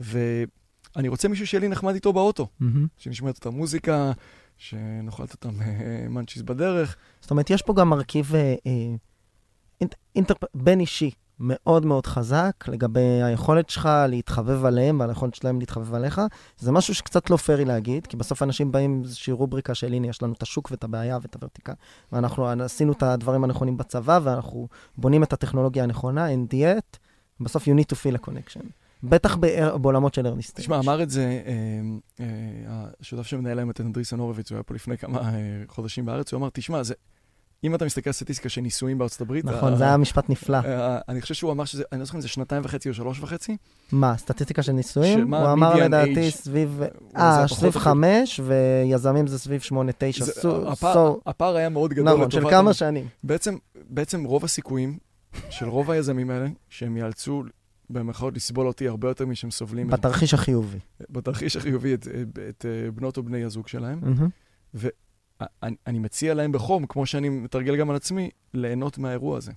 ואני רוצה מישהו שיהיה לי נחמד איתו באוטו, מהמם. שנשמע את אותה מוזיקה, שנאכל את אותם אה, munchies בדרך. זאת אומרת, יש פה גם מרכיב אה, אה, אינט, אינטר, בין אישי מאוד מאוד חזק לגבי היכולת שלך להתחבב עליהם ועל היכולת שלהם להתחבב עליך. זה משהו שקצת לא פרי להגיד, כי בסוף אנשים באים עם איזושהי רובריקה של הנה, יש לנו את השוק ואת הבעיה ואת ה vertical, ואנחנו עשינו את הדברים הנכונים בצבא, ואנחנו בונים את הטכנולוגיה הנכונה, and yet, בסוף you need to feel a connection. בטח בע- בעולמות של stage. תשמע, אמר את זה אה, אה, השותף שמנהל היום את אנדריסון הורוביץ, הוא היה פה לפני כמה אה, חודשים בארץ, הוא אמר, תשמע, זה, אם אתה מסתכל על סטטיסטיקה של נישואים בארצות הברית, נכון, זה היה משפט נפלא. אני חושב שהוא אמר שזה, אני לא זוכר אם זה שנתיים וחצי או שלוש וחצי. מה, סטטיסטיקה של נישואים? הוא אמר לדעתי? סביב, אה, סביב חמש, ויזמים זה סביב שמונה, תשע. סו- הפער- היה מאוד גדול. נכון, של כמה שנים. בעצם, בעצם רוב הסיכויים של רוב היזמים האלה, שהם יאלצו במרכאות לסבול אותי הרבה יותר משהם סובלים בתרחיש החיובי. בתרחיש החיובי את, את, את אה, בנות או בני הזוג שלהם. מהמם. אני, אני מציע להם בחום, כמו שאני מתרגל גם על עצמי, ליהנות מהאירוע הזה.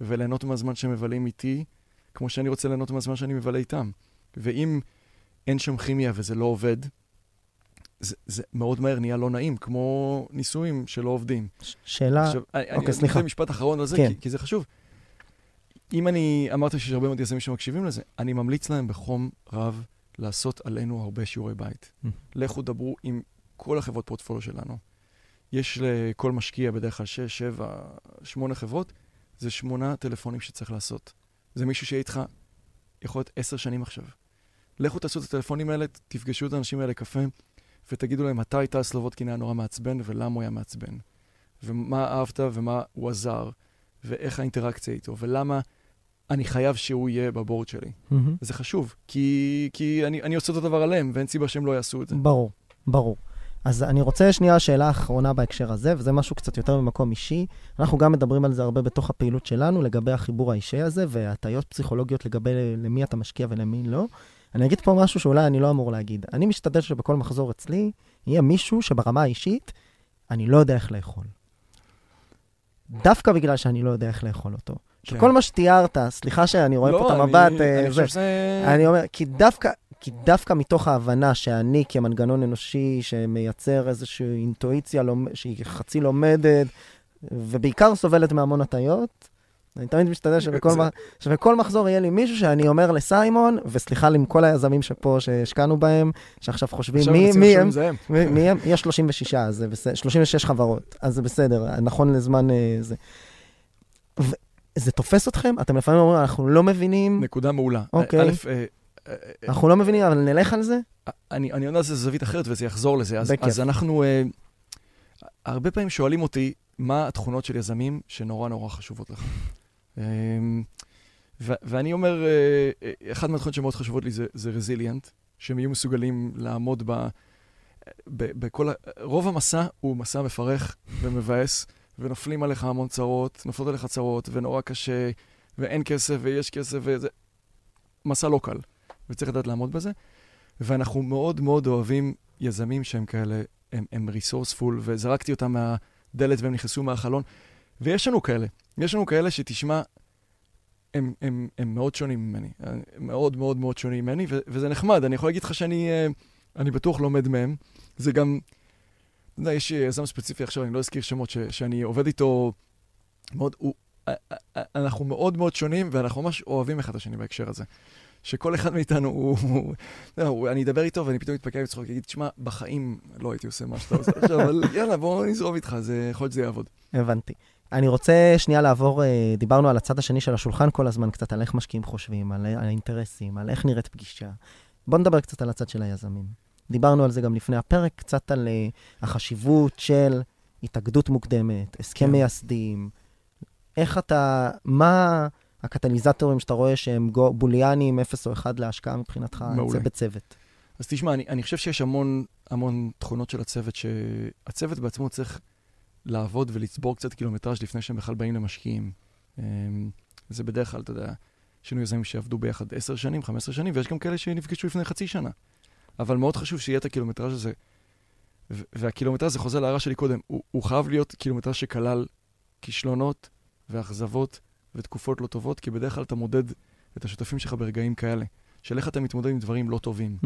וליהנות מהזמן שהם מבלים איתי, כמו שאני רוצה ליהנות מהזמן שאני מבלה איתם. ואם אין שם כימיה וזה לא עובד, זה, זה מאוד מהר נהיה לא נעים, כמו נישואים שלא עובדים. ש- שאלה, עכשיו, אני- אני אוקיי, סליחה. רוצה משפט אחרון על זה, כן. כי, כי זה חשוב. אם אני, אמרת שיש הרבה מאוד יזמים שמקשיבים לזה, אני ממליץ להם בחום רב לעשות עלינו הרבה שיעורי בית. Mm. לכו דברו עם כל החברות פורטפוליו שלנו. יש לכל משקיע בדרך כלל 6, 7, 8 חברות, זה שמונה טלפונים שצריך לעשות. זה מישהו שיהיה איתך, יכול להיות עשר שנים עכשיו. לכו תעשו את הטלפונים האלה, תפגשו את האנשים האלה לקפה, ותגידו להם מתי טל סלובודקין היה נורא מעצבן ולמה הוא היה מעצבן. ומה אהבת ומה הוא עזר, ואיך האינטראקציה איתו, ולמה אני חייב שהוא יהיה בבורד שלי. מהמם. זה חשוב, כי, כי אני, אני עושה אותו דבר עליהם, ואין סיבה שהם לא יעשו את זה. ברור, ברור. אז אני רוצה שנייה שאלה אחרונה בהקשר הזה, וזה משהו קצת יותר ממקום אישי. אנחנו גם מדברים על זה הרבה בתוך הפעילות שלנו, לגבי החיבור האישי הזה, והטיות פסיכולוגיות לגבי למי אתה משקיע ולמי לא. אני אגיד פה משהו שאולי אני לא אמור להגיד. אני משתדל שבכל מחזור אצלי יהיה מישהו שברמה האישית, אני לא יודע איך לאכול. דווקא בגלל שאני לא יודע איך לאכול אותו. כן. שכל מה שתיארת, סליחה שאני רואה פה את המבט, אני, אה, אני זה, חושב שזה... אני אומר, כי דווקא, כי דווקא מתוך ההבנה שאני כמנגנון אנושי שמייצר איזושהי אינטואיציה לומ- שהיא חצי לומדת, ובעיקר סובלת מהמון הטיות, אני תמיד משתדל שבכל, זה- מח... שבכל מחזור יהיה לי מישהו שאני אומר לסיימון, וסליחה עם כל היזמים שפה שהשקענו בהם, שעכשיו חושבים עכשיו מי, מי הם. מי, מי הם, יש 36, אז זה בסדר, 36 חברות, אז זה בסדר, נכון לזמן אה, זה. תופס אתכם? אתם לפעמים אומרים, אנחנו לא מבינים, נקודה מעולה. אוקיי. א', אה, אה, אה, אנחנו לא מבינים, אבל נלך על זה? אני, עונה על זה זווית אחרת וזה יחזור לזה. אז, אנחנו, הרבה פעמים שואלים אותי, מה התכונות של יזמים שנורא נורא חשובות לך? ו- ואני אומר, אחת מהתכונות שמאוד חשובות לי זה, זה רזיליאנט, שהם יהיו מסוגלים לעמוד ב... ב- בכל ה... רוב המסע הוא מסע מפרך ומבאס, ונופלים עליך המון צרות, נופלות עליך צרות, ונורא קשה, ואין כסף ויש כסף, וזה... מסע לא קל, וצריך לדעת לעמוד בזה. ואנחנו מאוד מאוד אוהבים יזמים שהם כאלה, הם, הם ריסורספול, וזרקתי אותם מהדלת והם נכנסו מהחלון. ויש לנו כאלה, יש לנו כאלה שתשמע, הם, הם, הם מאוד שונים ממני, הם מאוד מאוד מאוד שונים ממני, ו, וזה נחמד, אני יכול להגיד לך שאני אה, אני בטוח לומד מהם. זה גם, יודע, יש יזם ספציפי עכשיו, אני לא אזכיר שמות, ש, שאני עובד איתו מאוד, הוא, אה, אה, אנחנו מאוד מאוד שונים, ואנחנו ממש אוהבים אחד את השני בהקשר הזה. שכל אחד מאיתנו הוא, הוא, לא, הוא, אני אדבר איתו ואני פתאום אתפקע בצחוק, אגיד, תשמע, בחיים לא הייתי עושה מה שאתה עושה עכשיו, אבל יאללה, בוא נזרום איתך, זה, יכול להיות שזה יעבוד. הבנתי. אני רוצה שנייה לעבור, אה, דיברנו על הצד השני של השולחן כל הזמן, קצת על איך משקיעים חושבים, על, על האינטרסים, על איך נראית פגישה. בואו נדבר קצת על הצד של היזמים. דיברנו על זה גם לפני הפרק, קצת על אה, החשיבות של התאגדות מוקדמת, הסכם כן. מייסדים, איך אתה, מה הקטליזטורים שאתה רואה שהם גו- בוליאנים 0 או 1 להשקעה מבחינתך, מעולה. זה בצוות. אז תשמע, אני, אני חושב שיש המון, המון תכונות של הצוות, שהצוות בעצמו צריך לעבוד ולצבור קצת קילומטראז' לפני שהם בכלל באים למשקיעים. אמ, זה בדרך כלל, אתה יודע, יש לנו יזמים שעבדו ביחד 10 שנים, 15 שנים, ויש גם כאלה שנפגשו לפני חצי שנה. אבל מאוד חשוב שיהיה את הקילומטראז' הזה. והקילומטראז', זה חוזר להערה שלי קודם, הוא, הוא חייב להיות קילומטראז' שכלל כישלונות ואכזבות ותקופות לא טובות, כי בדרך כלל אתה מודד את השותפים שלך ברגעים כאלה, של איך אתה מתמודד עם דברים לא טובים.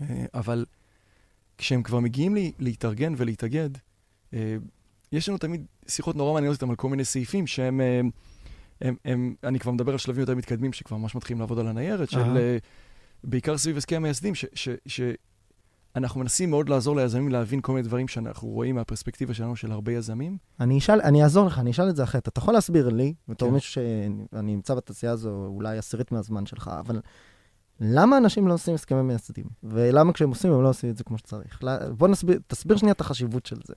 אה, אבל כשהם כבר מגיעים לי, להתארגן ולהתאגד, אה, יש לנו תמיד שיחות נורא מעניינות איתם על כל מיני סעיפים שהם, אה, הם, הם, אני כבר מדבר על שלבים יותר מתקדמים, שכבר ממש מתחילים לעבוד על הניירת, של, אהה. אה, בעיקר סביב הסכם המייסדים, שאנחנו מנסים מאוד לעזור ליזמים להבין כל מיני דברים שאנחנו רואים מהפרספקטיבה שלנו של הרבה יזמים. אני אשאל, אני אעזור לך, אני אשאל את זה אחרת. אתה יכול להסביר לי, בתור כן. מישהו שאני נמצא בתעשייה הזו אולי עשירית מהזמן שלך, אבל למה אנשים לא עושים הסכמי מייסדים? ולמה כשהם עושים הם לא עושים את זה כמו שצריך? בוא נסביר, תסביר שנייה את החשיבות של זה.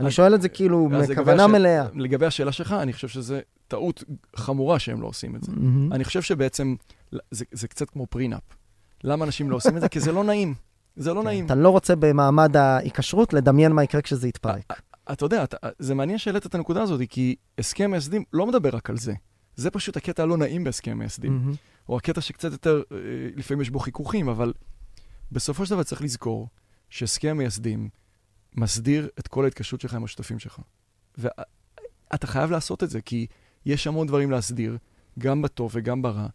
אני שואל את זה כאילו מכוונה מלאה. לגבי השאלה שלך, אני חושב שזו טעות חמורה שהם לא עושים את זה. אני חושב שבעצם זה קצת כמו פרינאפ. למה אנשים לא עושים את זה? כי זה לא נעים. זה לא נעים. אתה לא רוצה במעמד ההיקשרות לדמיין מה יקרה כשזה יתפרק. אתה יודע, אתה, זה מעניין שהעלית את הנקודה הזאת, כי הסכם מייסדים לא מדבר רק על זה. זה פשוט הקטע הלא נעים בהסכם מייסדים. מהמם. או הקטע שקצת יותר, אה, לפעמים יש בו חיכוכים, אבל בסופו של דבר צריך לזכור שהסכם מייסדים מסדיר את כל ההתקשרות שלך עם השותפים שלך. ואתה חייב לעשות את זה, כי יש המון דברים להסדיר, גם בטוב וגם ברע,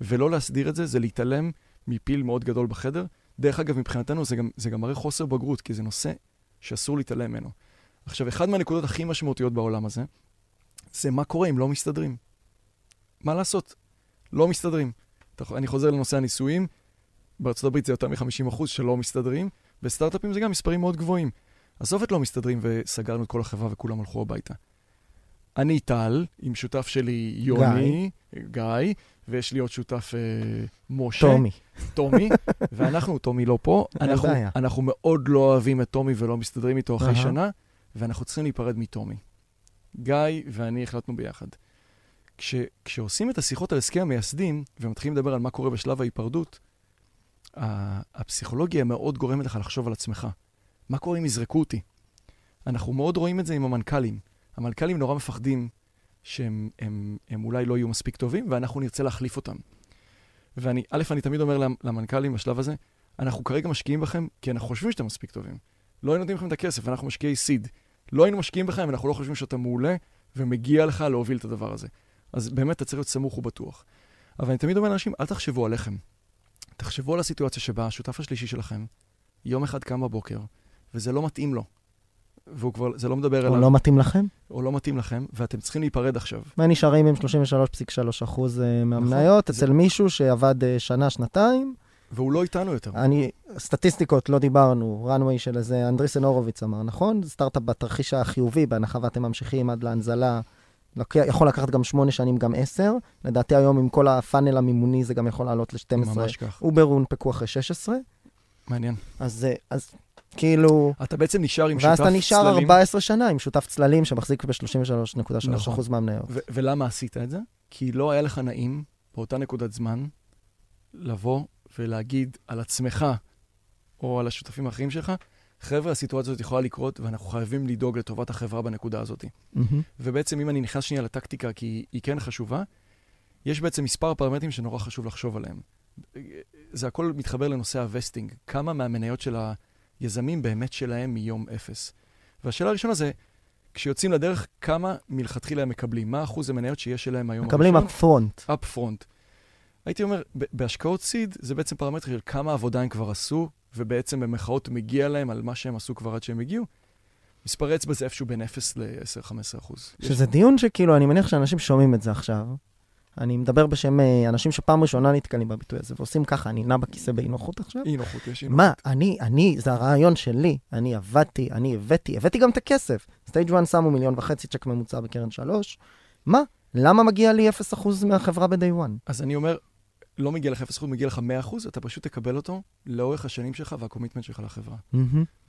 ולא להסדיר את זה זה להתעלם מפיל מאוד גדול בחדר. דרך אגב, מבחינתנו זה גם, זה גם מראה חוסר בגרות, כי זה נושא שאסור להתעלם ממנו. עכשיו, אחת מהנקודות הכי משמעותיות בעולם הזה, זה מה קורה אם לא מסתדרים. מה לעשות? לא מסתדרים. אני חוזר לנושא הניסויים, הברית זה יותר מ-50% שלא מסתדרים, בסטארט-אפים זה גם מספרים מאוד גבוהים. עזוב את לא מסתדרים וסגרנו את כל החברה וכולם הלכו הביתה. אני טל, עם שותף שלי יוני, גיא, ויש לי עוד שותף אה, משה. טומי. טומי, ואנחנו, טומי לא פה, אנחנו. אנחנו מאוד לא אוהבים את טומי ולא מסתדרים איתו אחרי. שנה, ואנחנו צריכים להיפרד מטומי. גיא ואני החלטנו ביחד. כש, כשעושים את השיחות על הסכם המייסדים, ומתחילים לדבר על מה קורה בשלב ההיפרדות, הפסיכולוגיה מאוד גורמת לך לחשוב על עצמך. מה קורה אם יזרקו אותי? אנחנו מאוד רואים את זה עם המנכ"לים. המנכ"לים נורא מפחדים שהם הם, הם אולי לא יהיו מספיק טובים, ואנחנו נרצה להחליף אותם. ואני, א', אני תמיד אומר למ- למנכ"לים בשלב הזה, אנחנו כרגע משקיעים בכם כי אנחנו חושבים שאתם מספיק טובים. לא היינו נותנים לכם את הכסף, אנחנו משקיעי סיד. לא היינו משקיעים בכם, אנחנו לא חושבים שאתה מעולה, ומגיע לך להוביל את הדבר הזה. אז באמת, אתה צריך להיות סמוך ובטוח. אבל אני תמיד אומר לאנשים, אל תחשבו עליכם. תחשבו על הסיטואציה שבה השותף השלישי שלכם, יום אחד קם בבוקר, וזה לא מתאים לו. והוא כבר, זה לא מדבר או אליו, לא מתאים לכם? או לא מתאים לכם, ואתם צריכים להיפרד עכשיו. ונשארים עם 33.3 אחוז אה, מהמניות נכון. זה- אצל מישהו שעבד אה, שנה, שנתיים. והוא לא איתנו יותר. אני, סטטיסטיקות, לא דיברנו, runway של איזה אנדריסן הורוביץ אמר, נכון? סטארט-אפ בתרחיש החיובי, בהנחה ואתם ממשיכים עד להנזלה, יכול לקחת גם שמונה שנים, גם עשר. לדעתי היום עם כל הפאנל המימוני זה גם יכול לעלות ל-12. ממש כך. אובר הונפקו אחרי 16, מעניין. אז, אה, אז כאילו, אתה בעצם נשאר עם שותף ואז אתה נשאר צללים. 14 שנה עם שותף צללים שמחזיק ב-33.3% נכון. מהמניות. ו- ולמה עשית את זה? כי לא היה לך נעים באותה נקודת זמן לבוא ולהגיד על עצמך או על השותפים האחרים שלך, חבר'ה, הסיטואציה הזאת יכולה לקרות ואנחנו חייבים לדאוג לטובת החברה בנקודה הזאת. מהמם. ובעצם אם אני נכנס שנייה לטקטיקה, כי היא כן חשובה, יש בעצם מספר פרמטרים שנורא חשוב לחשוב עליהם. זה הכל מתחבר לנושא ה vesting. כמה מהמניות של היזמים באמת שלהם מיום אפס. והשאלה הראשונה זה, כשיוצאים לדרך, כמה מלכתחילה הם מקבלים? מה אחוז המניות שיש שלהם מהיום מקבלים הראשון? up front. up front. הייתי אומר, בהשקעות seed זה בעצם פרמטר של כמה עבודה הם כבר עשו, ובעצם במירכאות מגיע להם על מה שהם עשו כבר עד שהם הגיעו. מספר אצבע זה איפשהו בין 0 ל-10-15 אחוז. שזה דיון שכאילו, אני מניח שאנשים שומעים את זה עכשיו. אני מדבר בשם אה, אנשים שפעם ראשונה נתקלים בביטוי הזה, ועושים ככה, אני נע בכיסא באי נוחות עכשיו. אי נוחות, יש אי נוחות. מה, אני, אני, זה הרעיון שלי, אני עבדתי, אני הבאתי, הבאתי גם את הכסף. סטייג' 1 שמו מיליון וחצי צ'ק ממוצע בקרן שלוש. מה? למה מגיע לי 0% מהחברה ב-day one? אז אני אומר, לא מגיע לך 0%, מגיע לך 100%, אתה פשוט תקבל אותו לאורך השנים שלך וה commitment שלך לחברה.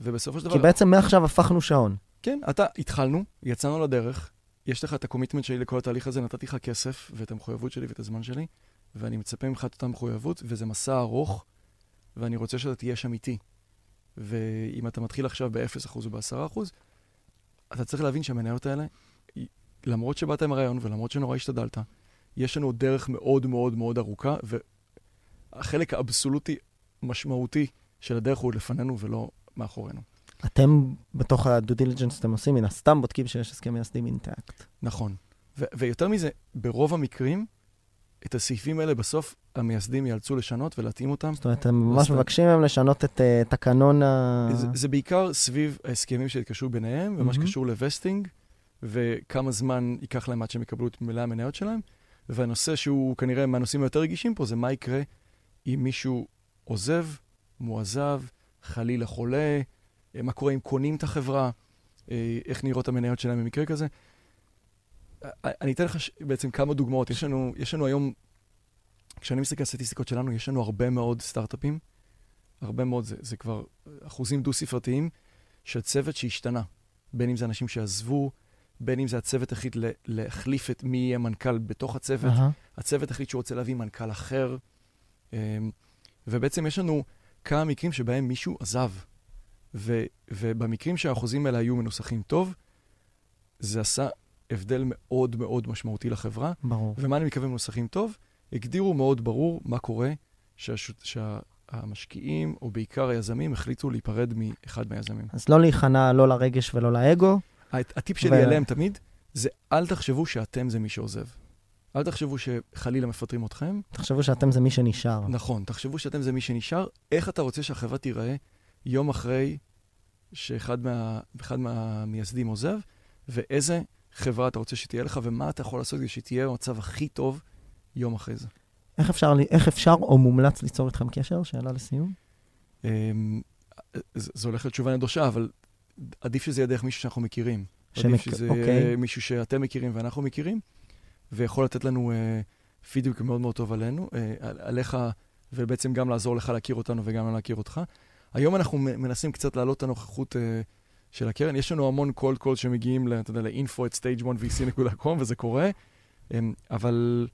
ובסופו של דבר... כי בעצם מעכשיו הפכנו שעון. כן, אתה, התחלנו, יצאנו לדרך, יש לך את הקומיטמנט שלי לכל התהליך הזה, נתתי לך כסף ואת המחויבות שלי ואת הזמן שלי, ואני מצפה ממך את אותה מחויבות, וזה מסע ארוך, ואני רוצה שאתה תהיה שם איתי. ואם אתה מתחיל עכשיו ב-0% או ב-10%, אתה צריך להבין שהמניות האלה, למרות שבאת עם הרעיון ולמרות שנורא השתדלת, יש לנו דרך מאוד מאוד מאוד ארוכה, והחלק האבסולוטי משמעותי של הדרך הוא לפנינו ולא מאחורינו. אתם, בתוך ה due diligence שאתם עושים, מן הסתם בודקים שיש הסכם מייסדים intact. נכון. ו- ויותר מזה, ברוב המקרים, את הסעיפים האלה בסוף המייסדים יאלצו לשנות ולהתאים אותם. זאת אומרת, הם ממש. מבקשים מהם לשנות את uh, תקנון ה... זה, זה בעיקר סביב ההסכמים שהתקשרו ביניהם, ומה מהמם. שקשור ל vesting, וכמה זמן ייקח להם עד שהם יקבלו את מלא המניות שלהם. והנושא שהוא כנראה מהנושאים היותר רגישים פה, זה מה יקרה אם מישהו עוזב, מועזב, חלילה חולה, אה, מה קורה אם קונים את החברה, אה, איך נראות המניות שלהם במקרה כזה. אה, אני אתן לך ש- בעצם כמה דוגמאות. יש לנו, יש לנו היום, כשאני מסתכל על הסטטיסטיקות שלנו, יש לנו הרבה מאוד סטארט-אפים, הרבה מאוד, זה, זה כבר אחוזים דו-ספרתיים של צוות שהשתנה. בין אם זה אנשים שעזבו, בין אם זה הצוות החליט להחליף את מי יהיה מנכ"ל בתוך הצוות, אהה. הצוות החליט שהוא רוצה להביא מנכ"ל אחר, אמ, ובעצם יש לנו כמה מקרים שבהם מישהו עזב. ו, ובמקרים שהאחוזים האלה היו מנוסחים טוב, זה עשה הבדל מאוד מאוד משמעותי לחברה. ברור. ומה אני מתכוון מנוסחים טוב? הגדירו מאוד ברור מה קורה שהשות, שהמשקיעים, או בעיקר היזמים, החליטו להיפרד מאחד מהיזמים. אז לא להיכנע לא לרגש ולא לאגו. הט- הטיפ שלי ו- אליהם תמיד, זה אל תחשבו שאתם זה מי שעוזב. אל תחשבו שחלילה מפטרים אתכם. תחשבו שאתם זה מי שנשאר. נכון, תחשבו שאתם זה מי שנשאר. איך אתה רוצה שהחברה תיראה יום אחרי שאחד מה, מהמייסדים עוזב, ואיזה חברה אתה רוצה שתהיה לך, ומה אתה יכול לעשות כדי שתהיה במצב הכי טוב יום אחרי זה. איך אפשר, איך אפשר או מומלץ ליצור איתכם קשר? שאלה לסיום. אמ, ז- זו הולכת לתשובה נדושה, אבל עדיף שזה יהיה דרך מישהו שאנחנו מכירים. שמכ- עדיף שזה אוקיי. יהיה מישהו שאתם מכירים ואנחנו מכירים, ויכול לתת לנו אה, פידבק מאוד מאוד טוב עלינו, אה, על- עליך, ובעצם גם לעזור לך להכיר אותנו וגם להכיר אותך. היום אנחנו מנסים קצת להעלות את הנוכחות אה, של הקרן. יש לנו המון קולד קול שמגיעים, אתה יודע, ל-info at stage1vc.com, וזה קורה, אמ, אבל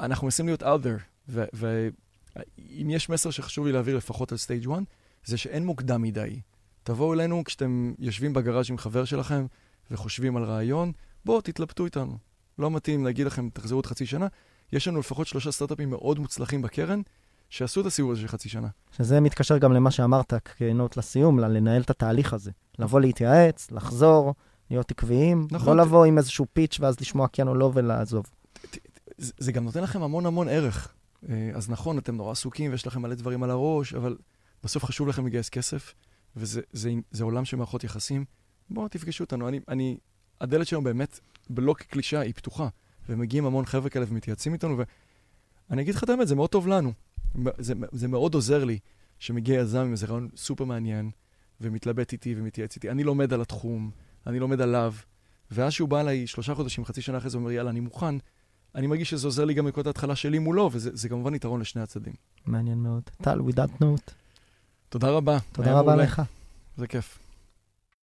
אנחנו מנסים להיות out there, ואם יש מסר שחשוב לי להעביר לפחות על stage 1, זה שאין מוקדם מדי. תבואו אלינו כשאתם יושבים בגראז' עם חבר שלכם וחושבים על רעיון, בואו תתלבטו איתנו. לא מתאים להגיד לכם, תחזרו עוד חצי שנה. יש לנו לפחות שלושה סטארט-אפים מאוד מוצלחים בקרן, שעשו את הסיבוב הזה של חצי שנה. שזה מתקשר גם למה שאמרת כנוט לסיום, לנהל את התהליך הזה. לבוא להתייעץ, לחזור, להיות עקביים. נכון. לא לבוא עם איזשהו פיץ' ואז לשמוע כן או לא ולעזוב. זה, זה גם נותן לכם המון המון ערך. אה, אז נכון, אתם נורא עסוקים ויש לכם מלא דברים על הראש, אבל בסוף חשוב לכם לגייס כסף, וזה זה, זה עולם של מערכות יחסים. בואו תפגשו אותנו. אני, אני, הדלת שלנו באמת, בלא כקלישה, היא פתוחה. ומגיעים המון חבר'ה כאלה ומתייעצים איתנו, ואני אגיד לך את האמת, זה מאוד טוב לנו. זה, זה מאוד עוזר לי שמגיע יזם עם איזה רעיון סופר מעניין, ומתלבט איתי ומתייעץ איתי. אני לומד על התחום, אני לומד עליו, ואז שהוא בא אליי שלושה חודשים, חצי שנה אחרי זה, הוא אומר, יאללה, אני מוכן. אני מרגיש שזה עוזר לי גם בנקודת ההתחלה שלי מולו, וזה זה כמובן יתרון לשני הצדדים. מעניין מאוד. טל, with that note, תודה רבה. תודה רבה. לך. זה כיף.